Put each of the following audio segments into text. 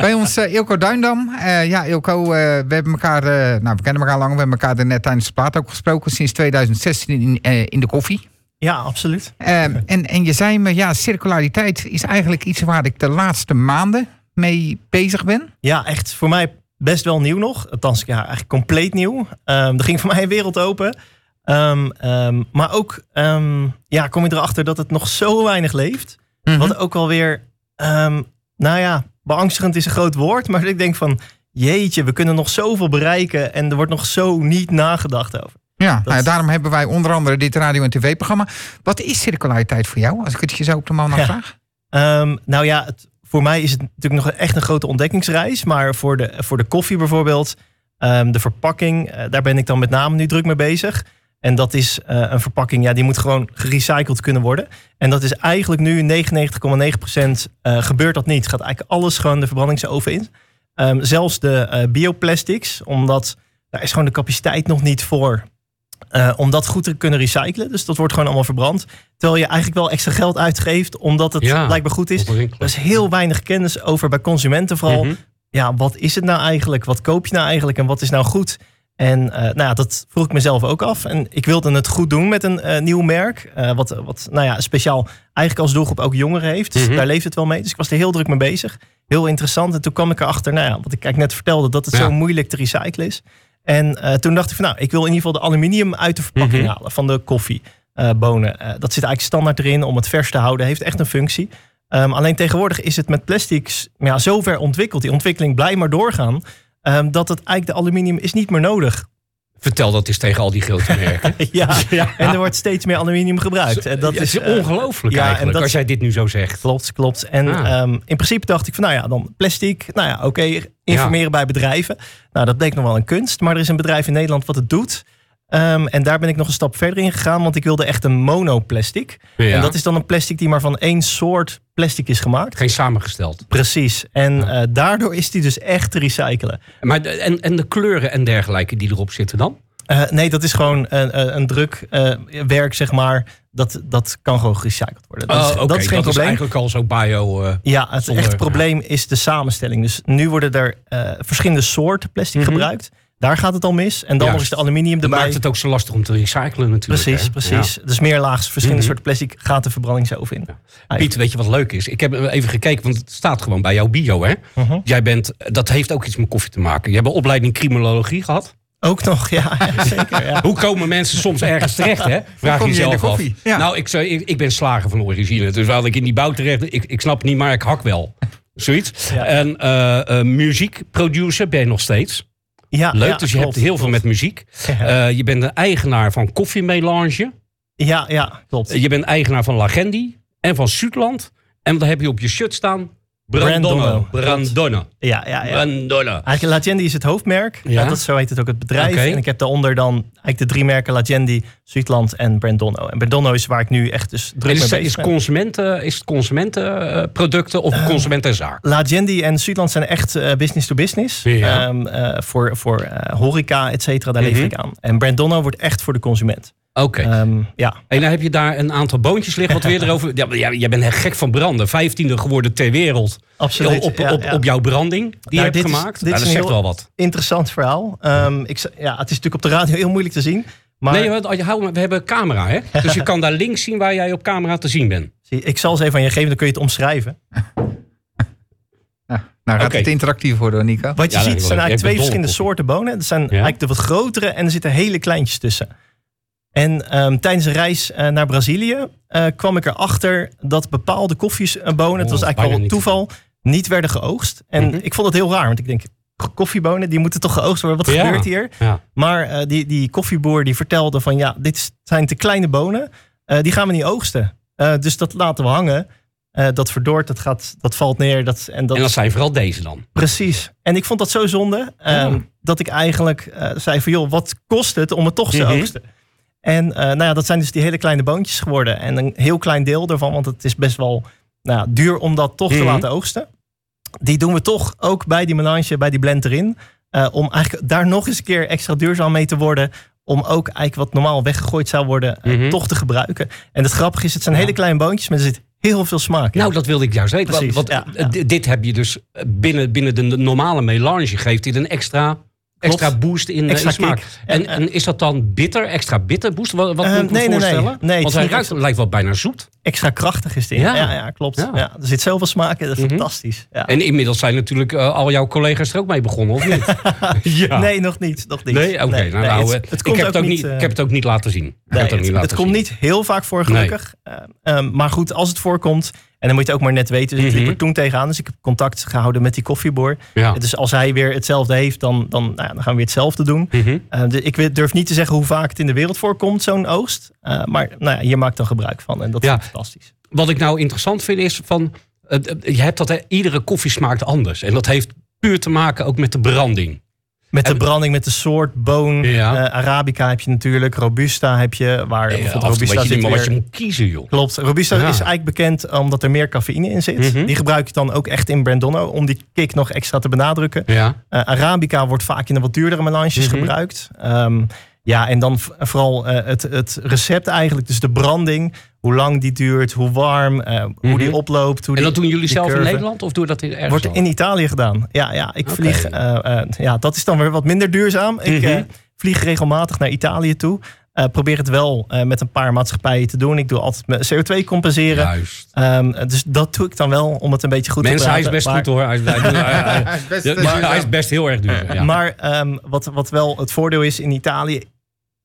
Bij ons uh, Ilko Duindam. Uh, ja, Ilko, uh, we hebben elkaar, nou, we kennen elkaar lang. We hebben elkaar er net tijdens de plaat ook gesproken. Sinds 2016 in, in de koffie. Ja, absoluut. en, en je zei me, ja, circulariteit is eigenlijk iets waar ik de laatste maanden mee bezig ben. Ja, echt voor mij best wel nieuw nog. Althans, ja, eigenlijk compleet nieuw. Um, er ging voor mij een wereld open. Um, um, maar ook ja, kom je erachter dat het nog zo weinig leeft. Mm Wat ook alweer, nou ja, beangstigend is een groot woord. Maar ik denk van, jeetje, we kunnen nog zoveel bereiken. En er wordt nog zo niet nagedacht over. Ja, nou, daarom hebben wij onder andere dit radio- en tv-programma. Wat is circulariteit voor jou, als ik het je zo op de man afvraag? nou ja, het, voor mij is het natuurlijk nog echt een grote ontdekkingsreis. Maar voor de, voor de koffie bijvoorbeeld, um, de verpakking, uh, daar ben ik dan met name nu druk mee bezig. En dat is uh, een verpakking, ja, die moet gewoon gerecycled kunnen worden. En dat is eigenlijk nu 99,9% uh, gebeurt dat niet. Gaat eigenlijk alles gewoon de verbrandingsoven in. Um, zelfs de bioplastics, omdat daar is gewoon de capaciteit nog niet voor. Uh, om dat goed te kunnen recyclen. Dus dat wordt gewoon allemaal verbrand. Terwijl je eigenlijk wel extra geld uitgeeft omdat het blijkbaar goed is. Er is heel weinig kennis over bij consumenten vooral. Mhm. Ja, wat is het nou eigenlijk? Wat koop je nou eigenlijk en wat is nou goed? En uh, nou ja, dat vroeg ik mezelf ook af. En ik wilde het goed doen met een uh, nieuw merk. wat, wat nou ja, speciaal eigenlijk als doelgroep ook jongeren heeft. Dus mhm. daar leeft het wel mee. Dus ik was er heel druk mee bezig. Heel interessant. En toen kwam ik erachter, nou ja, wat ik net vertelde, dat het zo moeilijk te recyclen is. En toen dacht ik van nou, ik wil in ieder geval de aluminium uit de verpakking mhm. halen van de koffiebonen. Dat zit eigenlijk standaard erin om het vers te houden. Heeft echt een functie. Um, alleen tegenwoordig is het met plastics ja, zo ver ontwikkeld. Die ontwikkeling blijft maar doorgaan. Um, dat het eigenlijk de aluminium is niet meer nodig. Vertel dat eens tegen al die grote merken. ja, ja, en er wordt steeds meer aluminium gebruikt. En dat is, uh, ongelooflijk ja, eigenlijk, dat, als jij dit nu zo zegt. Klopt, klopt. En ah. um, in principe dacht ik van, nou ja, dan plastic. Nou ja, oké, okay, informeren bij bedrijven. Nou, dat bleek nog wel een kunst. Maar er is een bedrijf in Nederland wat het doet. Um, en daar ben ik nog een stap verder in gegaan, want ik wilde echt een monoplastic. Ja. En dat is dan een plastic die maar van één soort plastic is gemaakt. Geen samengesteld. Precies. En ja. uh, daardoor is die dus echt te recyclen. Maar de, en, en de kleuren en dergelijke die erop zitten dan? Uh, nee, dat is gewoon een, een drukwerk, uh, zeg maar. Dat, dat kan gewoon gerecycled worden. Oh, dat, is, okay. dat is geen dat probleem. Is eigenlijk al zo bio. Uh, ja, het zonder, echte probleem is de samenstelling. Dus nu worden er verschillende soorten plastic mm -hmm. gebruikt. Daar gaat het al mis. En dan nog eens de aluminium erbij. Maakt het ook zo lastig om te recyclen natuurlijk. Precies, hè? precies. Ja. Dus meer laags, verschillende mm -hmm. soorten plastic gaat de verbrandingsoven in. Ja. Piet, weet je wat leuk is? Ik heb even gekeken, want het staat gewoon bij jouw bio. Hè? Uh -huh. Jij bent, dat heeft ook iets met koffie te maken. Je hebt een opleiding criminologie gehad. Ook nog, ja, zeker. Ja. Hoe komen mensen soms ergens terecht, hè? Vraag je jezelf af. Ja. Nou, ik, ik, ik, ben slager van origine. Dus had ik in die bouw terecht... Ik, ik snap niet, maar ik hak wel. Zoiets. En uh, uh, muziekproducer ben je nog steeds. Ja, Leuk, dus je klopt, hebt heel klopt. veel met muziek. Uh, je bent de eigenaar van Koffiemelange. Ja, ja, klopt. Je bent eigenaar van Lagendi en van Zuidland. En dan heb je op je shirt staan Brandonno. Brandonno. Ja, ja, ja. Brandonno. Eigenlijk Lagendi is het hoofdmerk. Ja? dat, zo heet het ook het bedrijf. Okay. En ik heb daaronder dan eigenlijk de drie merken Lagendi, Zuidland en Brandonno. En Brandonno is waar ik nu echt dus druk is, mee bezig is ben. Consumenten, is het consumentenproducten of uh, consumentenzaak? Lagendi en Zuidland zijn echt uh, business to business. Ja. Um, uh, voor voor horeca, et cetera, daar mm -hmm. lever ik aan. En Brandonno wordt echt voor de consument. Oké. Okay. Um, ja. En dan heb je daar een aantal boontjes liggen. Wat weer erover. Ja, jij bent gek van branden. Vijftiende geworden ter wereld. Absoluut. Op, op, ja. op jouw branding die nou, je hebt dit gemaakt. Is, dit ja, dat is zegt wel wat. Interessant verhaal. Um, ik, ja, het is natuurlijk op de radio heel moeilijk te zien. Maar... Nee, we, we hebben camera, hè? Dus je kan daar links zien waar jij op camera te zien bent. Zie, ik zal ze even aan je geven, dan kun je het omschrijven. Nou, gaat okay. het interactief worden, Nico? Wat je ja, ziet, zijn eigenlijk twee verschillende soorten bonen. Het zijn eigenlijk de wat grotere en er zitten hele kleintjes tussen. En um, tijdens een reis uh, naar Brazilië uh, kwam ik erachter dat bepaalde koffiebonen, oh, het was eigenlijk wel een toeval, niet werden geoogst. En mm -hmm. ik vond het heel raar, want ik denk, koffiebonen, die moeten toch geoogst worden. Wat ja. gebeurt hier? Ja. Maar uh, die, die koffieboer die vertelde van, ja, dit zijn te kleine bonen, die gaan we niet oogsten. dus dat laten we hangen. dat verdort, dat, gaat, dat valt neer. Dat, en, dat, en dat zijn vooral deze dan? Precies. En ik vond dat zo zonde, um, dat ik eigenlijk zei van, joh, wat kost het om het toch te mm -hmm. oogsten? En uh, nou ja, dat zijn dus die hele kleine boontjes geworden. En een heel klein deel daarvan, want het is best wel nou, duur om dat toch te laten oogsten. Die doen we toch ook bij die melange, bij die blend erin. Uh, om eigenlijk daar nog eens een keer extra duurzaam mee te worden. Om ook eigenlijk wat normaal weggegooid zou worden, uh, mm-hmm. toch te gebruiken. En het grappige is, het zijn ja. hele kleine boontjes, maar er zit heel veel smaak. Nou, dat wilde ik juist weten. Precies, wat, Dit heb je dus binnen, binnen de normale melange geeft dit een extra extra boost in, extra smaak. En, en, is dat dan bitter, extra bitter boost? Wat, wat uh, moet ik nee, voorstellen? Nee, nee, Want hij ruikt, lijkt wel bijna zoet. Extra krachtig is dit. Ja, ja, ja klopt. Ja. er zit zoveel smaak in, dat is mhm. fantastisch. Ja. En inmiddels zijn natuurlijk uh, al jouw collega's er ook mee begonnen, of niet? ja. Nee, nog niet. Nog niet. Nee, oké. Okay, nou, nou, het, het ik, heb het ook niet, uh, ik heb het ook niet laten zien. Nee, het, het, het komt niet heel vaak voor, gelukkig. Um, maar goed, als het voorkomt, en dan moet je ook maar net weten. Dus ik liep mhm. er toen tegenaan. Dus ik heb contact gehouden met die koffieboer. Dus als hij weer hetzelfde heeft, dan, dan, nou ja, dan gaan we weer hetzelfde doen. Mm ik durf niet te zeggen hoe vaak het in de wereld voorkomt, zo'n oogst. Uh, maar nou ja, hier maakt dan gebruik van. En dat is fantastisch. Wat ik nou interessant vind is van... Je hebt dat, hè, iedere koffie smaakt anders. En dat heeft puur te maken ook met de branding. Met de branding, met de soort, boon. Ja. Uh, Arabica heb je natuurlijk. Robusta heb je. Waar ja, bijvoorbeeld Robusta zit weer... wat je moet kiezen, joh. Klopt. Robusta is eigenlijk bekend omdat er meer cafeïne in zit. Mhm. Die gebruik je dan ook echt in Brandonno. Om die kick nog extra te benadrukken. Ja. Uh, Arabica wordt vaak in de wat duurdere melanges mhm. gebruikt. Um, ja, en dan vooral uh, het, het recept eigenlijk. Dus de branding. Hoe lang die duurt, hoe warm, uh, hoe die mhm. oploopt. Hoe en dat doen jullie zelf in Nederland of doe je dat in ergens Wordt in Italië gedaan. Ja, ja ik vlieg. Uh, ja, dat is dan weer wat minder duurzaam. Ik mhm. vlieg regelmatig naar Italië toe. probeer het wel met een paar maatschappijen te doen. Ik doe altijd mijn CO2 compenseren. Juist. Um, dus dat doe ik dan wel om het een beetje goed Mensen, te Mensen, hij is best goed hoor. Hij is, hij, best, maar, hij is best heel erg duur. Ja. Maar um, wat, wat wel het voordeel is in Italië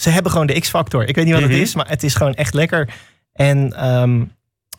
ze hebben gewoon de X-factor. Ik weet niet wat het mhm. is, maar het is gewoon echt lekker. En um,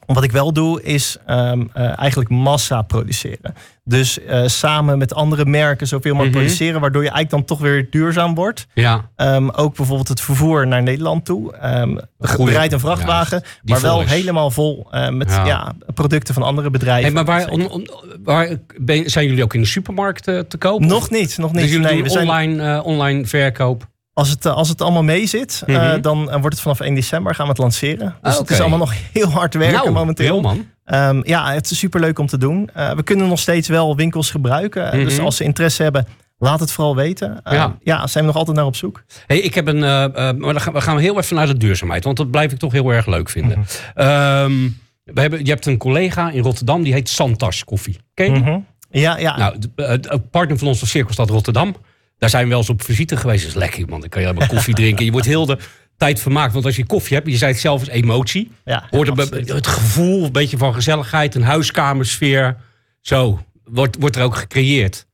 wat ik wel doe, is um, uh, eigenlijk massa produceren. Dus uh, samen met andere merken zoveel mogelijk mm produceren, waardoor je eigenlijk dan toch weer duurzaam wordt. Ja. Um, ook bijvoorbeeld het vervoer naar Nederland toe. Um, rijdt een vrachtwagen, maar wel helemaal vol uh, met ja. ja. producten van andere bedrijven. Hey, maar waar, on, on, waar zijn jullie ook in de supermarkt te kopen? Nog niet, nog niet. Dus jullie nee, we online, zijn... online verkoop? Als het, eh, als het allemaal mee zit, mm dan wordt het vanaf 1 december gaan we het lanceren. Dus het is allemaal nog heel hard werken nou, momenteel. Heel man. Um, ja, het is superleuk om te doen. Uh, we kunnen nog steeds wel winkels gebruiken. Dus mhm. als ze interesse hebben, laat het vooral weten. Uh, ja. ja, zijn we nog altijd naar op zoek. Hey, ik heb een, maar dan gaan we gaan heel even naar de duurzaamheid. Want dat blijf ik toch heel erg leuk vinden. Mm -hmm. we hebben, je hebt een collega in Rotterdam, die heet Santas Koffie. Ken je mm Ja, ja. Nou, de, partner van ons van Cirkelstad Rotterdam. Daar zijn we wel eens op visite geweest. Dat is lekker, man. Dan kan je helemaal koffie drinken. Je wordt heel de tijd vermaakt. Want als je koffie hebt, je zei het zelf als emotie. Ja, hoort het gevoel, een beetje van gezelligheid, een huiskamersfeer. Zo, wordt, wordt er ook gecreëerd.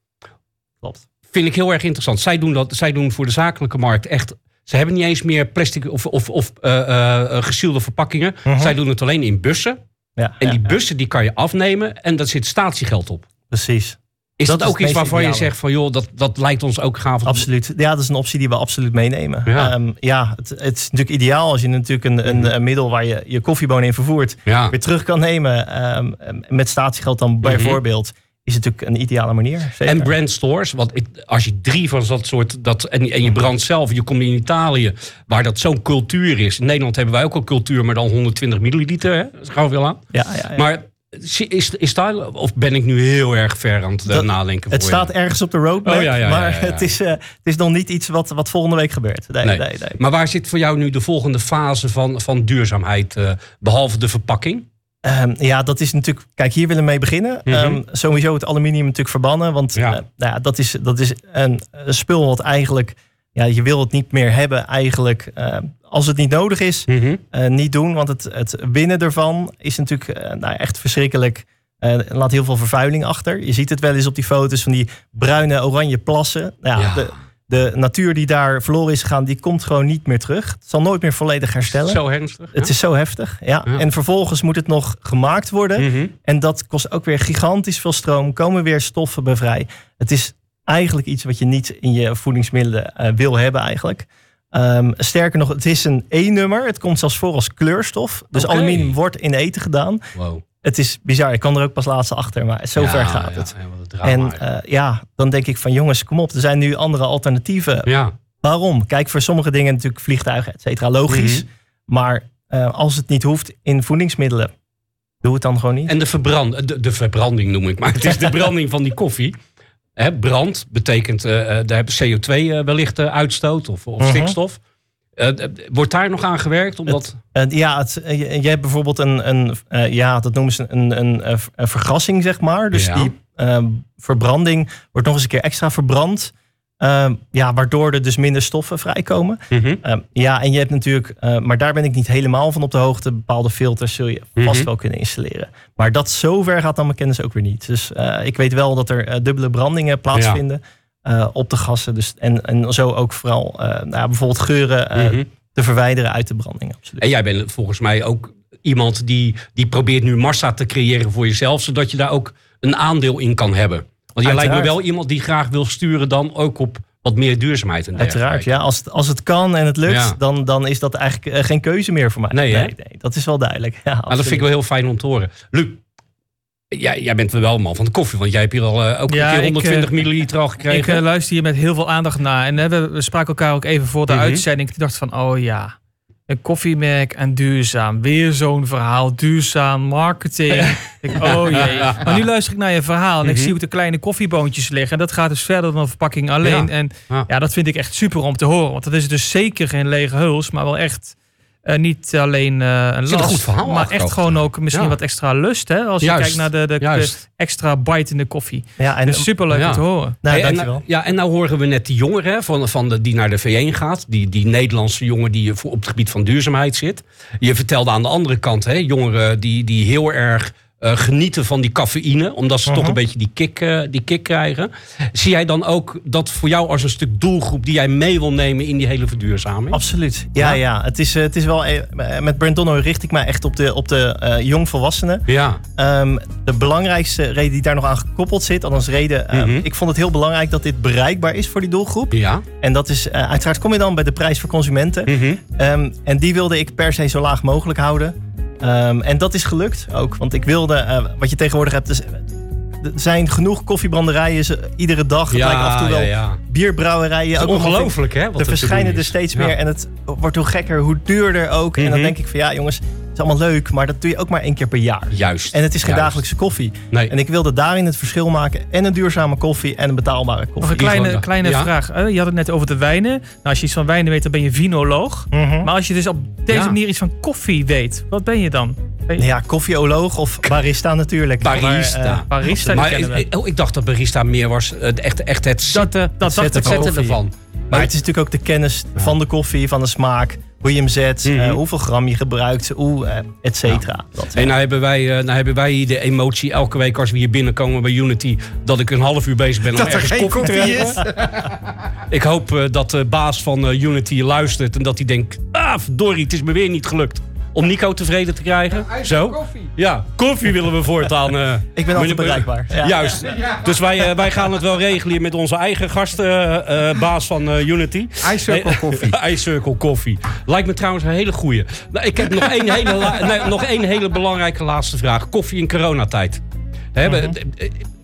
Klopt. Vind ik heel erg interessant. Zij doen, dat, zij doen voor de zakelijke markt echt ze hebben niet eens meer plastic of, of, of uh, gesielde verpakkingen. Mhm. Zij doen het alleen in bussen. Ja, en die bussen die kan je afnemen en daar zit statiegeld op. Precies. Is dat, ook iets waarvan je zegt van joh, dat, dat lijkt ons ook gaaf? Absoluut. Ja, dat is een optie die we absoluut meenemen. Ja, ehm, ja het, het, is natuurlijk ideaal als je natuurlijk een, een, een middel waar je je koffiebonen in vervoert, weer terug kan nemen. Um, met statiegeld dan mhm. bijvoorbeeld. Is natuurlijk een ideale manier. Zeker. En brandstores, want als je drie van dat soort. Dat, en, en je brandt zelf, je komt in Italië, waar dat zo'n cultuur is. In Nederland hebben wij ook al cultuur, maar dan 120 milliliter. Hè? Dat gaan we wel aan. Ja, ja, ja. Maar is, is daar, of ben ik nu heel erg ver aan het eh, nadenken? Het staat ergens op de roadmap, oh, maar Het, is, uh, het is nog niet iets wat, wat volgende week gebeurt. Nee, nee. Nee, maar waar zit voor jou nu de volgende fase van, van duurzaamheid, uh, behalve de verpakking? Um, ja, dat is natuurlijk. Kijk, hier willen we mee beginnen. Mm -hmm. um, sowieso het aluminium natuurlijk verbannen. Want ja. Uh, nou ja, dat is, dat is een, een spul wat eigenlijk. Ja, je wil het niet meer hebben eigenlijk. Als het niet nodig is, mhm. eh, niet doen. Want het, het winnen ervan is natuurlijk uh, nou, echt verschrikkelijk. Uh, laat heel veel vervuiling achter. Je ziet het wel eens op die foto's van die bruine, oranje plassen. Nou, ja, De, de natuur die daar verloren is gegaan, die komt gewoon niet meer terug. Het zal nooit meer volledig herstellen. Zo heftig. Het is zo heftig, ja. En vervolgens moet het nog gemaakt worden. Mhm. En dat kost ook weer gigantisch veel stroom. Komen weer stoffen bij vrij. Het is eigenlijk iets wat je niet in je voedingsmiddelen wil hebben eigenlijk. Um, sterker nog, het is een E-nummer. Het komt zelfs voor als kleurstof. Dus okay. aluminium wordt in eten gedaan. Wow. Het is bizar. Ik kan er ook pas laatst achter, maar zover ja, gaat het. En uh, ja, dan denk ik van jongens, kom op. Er zijn nu andere alternatieven. Ja. Waarom? Kijk, voor sommige dingen natuurlijk vliegtuigen, et cetera, logisch. Mm -hmm. Maar uh, als het niet hoeft in voedingsmiddelen, doe het dan gewoon niet. En de, verbrand, de, de verbranding noem ik maar. Het is de branding van die koffie. Hè, brand betekent, uh, daar hebben CO2 uh, wellicht uitstoot of, of mhm. -huh. stikstof. wordt daar nog aan gewerkt? Omdat... ja, het, je, hebt bijvoorbeeld een, een ja, dat noemen ze een, een, een vergassing, zeg maar. Dus die verbranding wordt nog eens een keer extra verbrand. Ehm, ja, waardoor er dus minder stoffen vrijkomen. Mhm. Ehm, ja, en je hebt natuurlijk, uh, maar daar ben ik niet helemaal van op de hoogte. Bepaalde filters zul je vast mhm. wel kunnen installeren. Maar dat zover gaat dan mijn kennis ook weer niet. Dus uh, ik weet wel dat er uh, dubbele brandingen plaatsvinden op de gassen. Dus, en, en zo ook vooral nou, bijvoorbeeld geuren mhm. te verwijderen uit de branding. Absoluut. En jij bent volgens mij ook iemand die, die probeert nu massa te creëren voor jezelf, zodat je daar ook een aandeel in kan hebben. Want jij lijkt me wel iemand die graag wil sturen dan ook op wat meer duurzaamheid. En Uiteraard, ja. Als het, als het kan en het lukt, dan, dan is dat eigenlijk eh, geen keuze meer voor mij. Nee, nee, dat is wel duidelijk. Ja, nou, dat vind ik wel heel fijn om te horen. Luc, Jij, jij bent wel een man van de koffie, want jij hebt hier al uh, ook een keer 120 uh, milliliter al gekregen. Ik uh, luister hier met heel veel aandacht naar. En we, we, spraken elkaar ook even voor de mm uitzending. Ik dacht van, oh ja, een koffiemerk en duurzaam. Weer zo'n verhaal. Duurzaam, marketing. ik, oh jee. Maar nu luister ik naar je verhaal en ik mhm. zie ook de kleine koffieboontjes liggen. En dat gaat dus verder dan een verpakking alleen. En ja, dat vind ik echt super om te horen. Want dat is dus zeker geen lege huls, maar wel echt niet alleen uh, een last, maar echt gewoon ook misschien wat extra lust. Hè? Als je kijkt naar de, de, de, extra bite in de koffie. Ja, en dus superleuk ja. te horen. Nou, en, nou, ja, en nou horen we net die jongeren van, van de, die naar de V1 gaat. Die, die Nederlandse jongen die op het gebied van duurzaamheid zit. Je vertelde aan de andere kant, hè, jongeren die, die heel erg uh, genieten van die cafeïne, omdat ze toch mhm. een beetje die kick, uh, die kick krijgen. Zie jij dan ook dat voor jou als een stuk doelgroep die jij mee wil nemen in die hele verduurzaming? Absoluut. Ja, ja. Het, is, uh, het is wel. met Brandonno richt ik mij echt op de, op de jongvolwassenen. Ja. Um, de belangrijkste reden die daar nog aan gekoppeld zit, althans reden. Um, Ik vond het heel belangrijk dat dit bereikbaar is voor die doelgroep. Ja. En dat is, uiteraard kom je dan bij de prijs voor consumenten. Mm um, en die wilde ik per se zo laag mogelijk houden. Um, en dat is gelukt ook. Want ik wilde, uh, wat je tegenwoordig hebt, dus, er zijn genoeg koffiebranderijen ze, iedere dag. Het ja, lijkt af en toe wel ja, ja. bierbrouwerijen. Ook ongelooflijk, hè? er verschijnen er steeds meer. En het wordt hoe gekker, hoe duurder ook. En dan mhm. denk ik van ja, jongens, is allemaal leuk, maar dat doe je ook maar één keer per jaar. Juist. En het is geen dagelijkse koffie. Nee. En ik wilde daarin het verschil maken. En een duurzame koffie en een betaalbare koffie. Nog een kleine, kleine vraag. Je had het net over de wijnen. Nou, als je iets van wijnen weet, dan ben je vinoloog. Mhm. Maar als je dus op deze manier iets van koffie weet, wat ben je dan? Ja, koffieoloog of barista natuurlijk. Barista. Maar, uh, barista maar, ik, oh, ik dacht dat barista meer was echt, echt het, dat, uh, dat zetten, zetten ervan. Maar het is natuurlijk ook de kennis van de koffie, van de smaak hoe je hem zet, mm -hmm. hoeveel gram je gebruikt, hoe, uh, et cetera. en nou hebben, wij, uh, nou hebben wij hier de emotie elke week als we hier binnenkomen bij Unity... dat ik een half uur bezig ben om dat ergens koffie te is. ik hoop uh, dat de baas van Unity luistert en dat hij denkt... ah, verdorie, het is me weer niet gelukt om Nico tevreden te krijgen. Ja, Zo. Koffie. Ja, koffie willen we voortaan. Uh, ik ben altijd bereikbaar. Ja. Juist. Dus wij, uh, wij gaan het wel regelen hier met onze eigen gastenbaas uh, baas van Unity. iCircle koffie. iCircle koffie. Lijkt me trouwens een hele goeie. Nou, ik heb nog één hele, nee, nog één hele belangrijke laatste vraag. Koffie in coronatijd. Hè, we,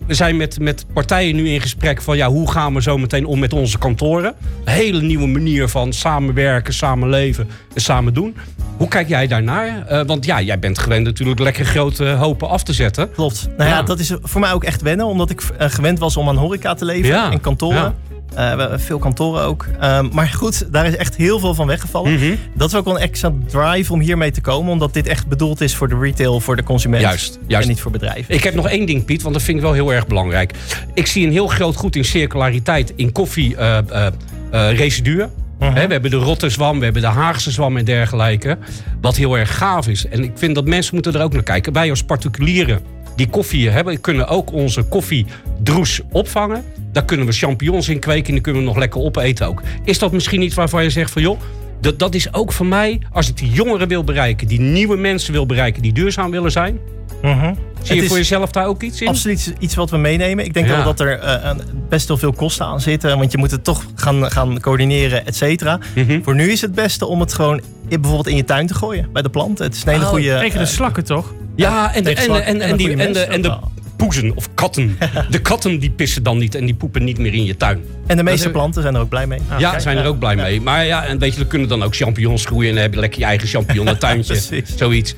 we zijn met, met partijen nu in gesprek van ja, hoe gaan we zo meteen om met onze kantoren. Een hele nieuwe manier van samenwerken, samenleven en samen doen. Hoe kijk jij daarnaar? Uh, want ja, jij bent gewend natuurlijk lekker grote hopen af te zetten. Klopt. Nou ja, dat is voor mij ook echt wennen, omdat ik uh, gewend was om aan horeca te leven en kantoren. Uh, we hebben veel kantoren ook. Um, maar goed, daar is echt heel veel van weggevallen. Mm -hmm. Dat is ook wel een extra drive om hiermee te komen. Omdat dit echt bedoeld is voor de retail, voor de consument. Juist, juist. En niet voor bedrijven. Ik heb nog één ding, Piet, want dat vind ik wel heel erg belangrijk. Ik zie een heel groot goed in circulariteit in koffie uh, uh, residuen. Uh -huh. we hebben de rotte zwam, we hebben de Haagse zwam en dergelijke. Wat heel erg gaaf is. En ik vind dat mensen moeten er ook naar kijken. Wij als particulieren die koffie hebben, kunnen ook onze koffiedroes opvangen. Daar kunnen we champignons in kweken en die kunnen we nog lekker opeten ook. Is dat misschien iets waarvan je zegt van joh, dat, dat is ook voor mij, als ik die jongeren wil bereiken, die nieuwe mensen wil bereiken, die duurzaam willen zijn. Uh Zie je voor jezelf daar ook iets in? Absoluut iets wat we meenemen. Ik denk wel dat er uh, best wel veel kosten aan zitten. Want je moet het toch gaan, gaan coördineren, et cetera. Mhm. Voor nu is het beste om het gewoon bijvoorbeeld in je tuin te gooien. Bij de planten. Het is een hele oh, goede... Tegen de slakken toch? Ja, en, de, en, en, en, die, en, de, en de poezen of katten. De katten die pissen dan niet en die poepen niet meer in je tuin. En de meeste planten zijn er ook blij mee. ja, zijn er ook blij mee. Maar ja, en weet je, er kunnen dan ook champignons groeien en dan heb je lekker je eigen champignonnentuintje. Zoiets.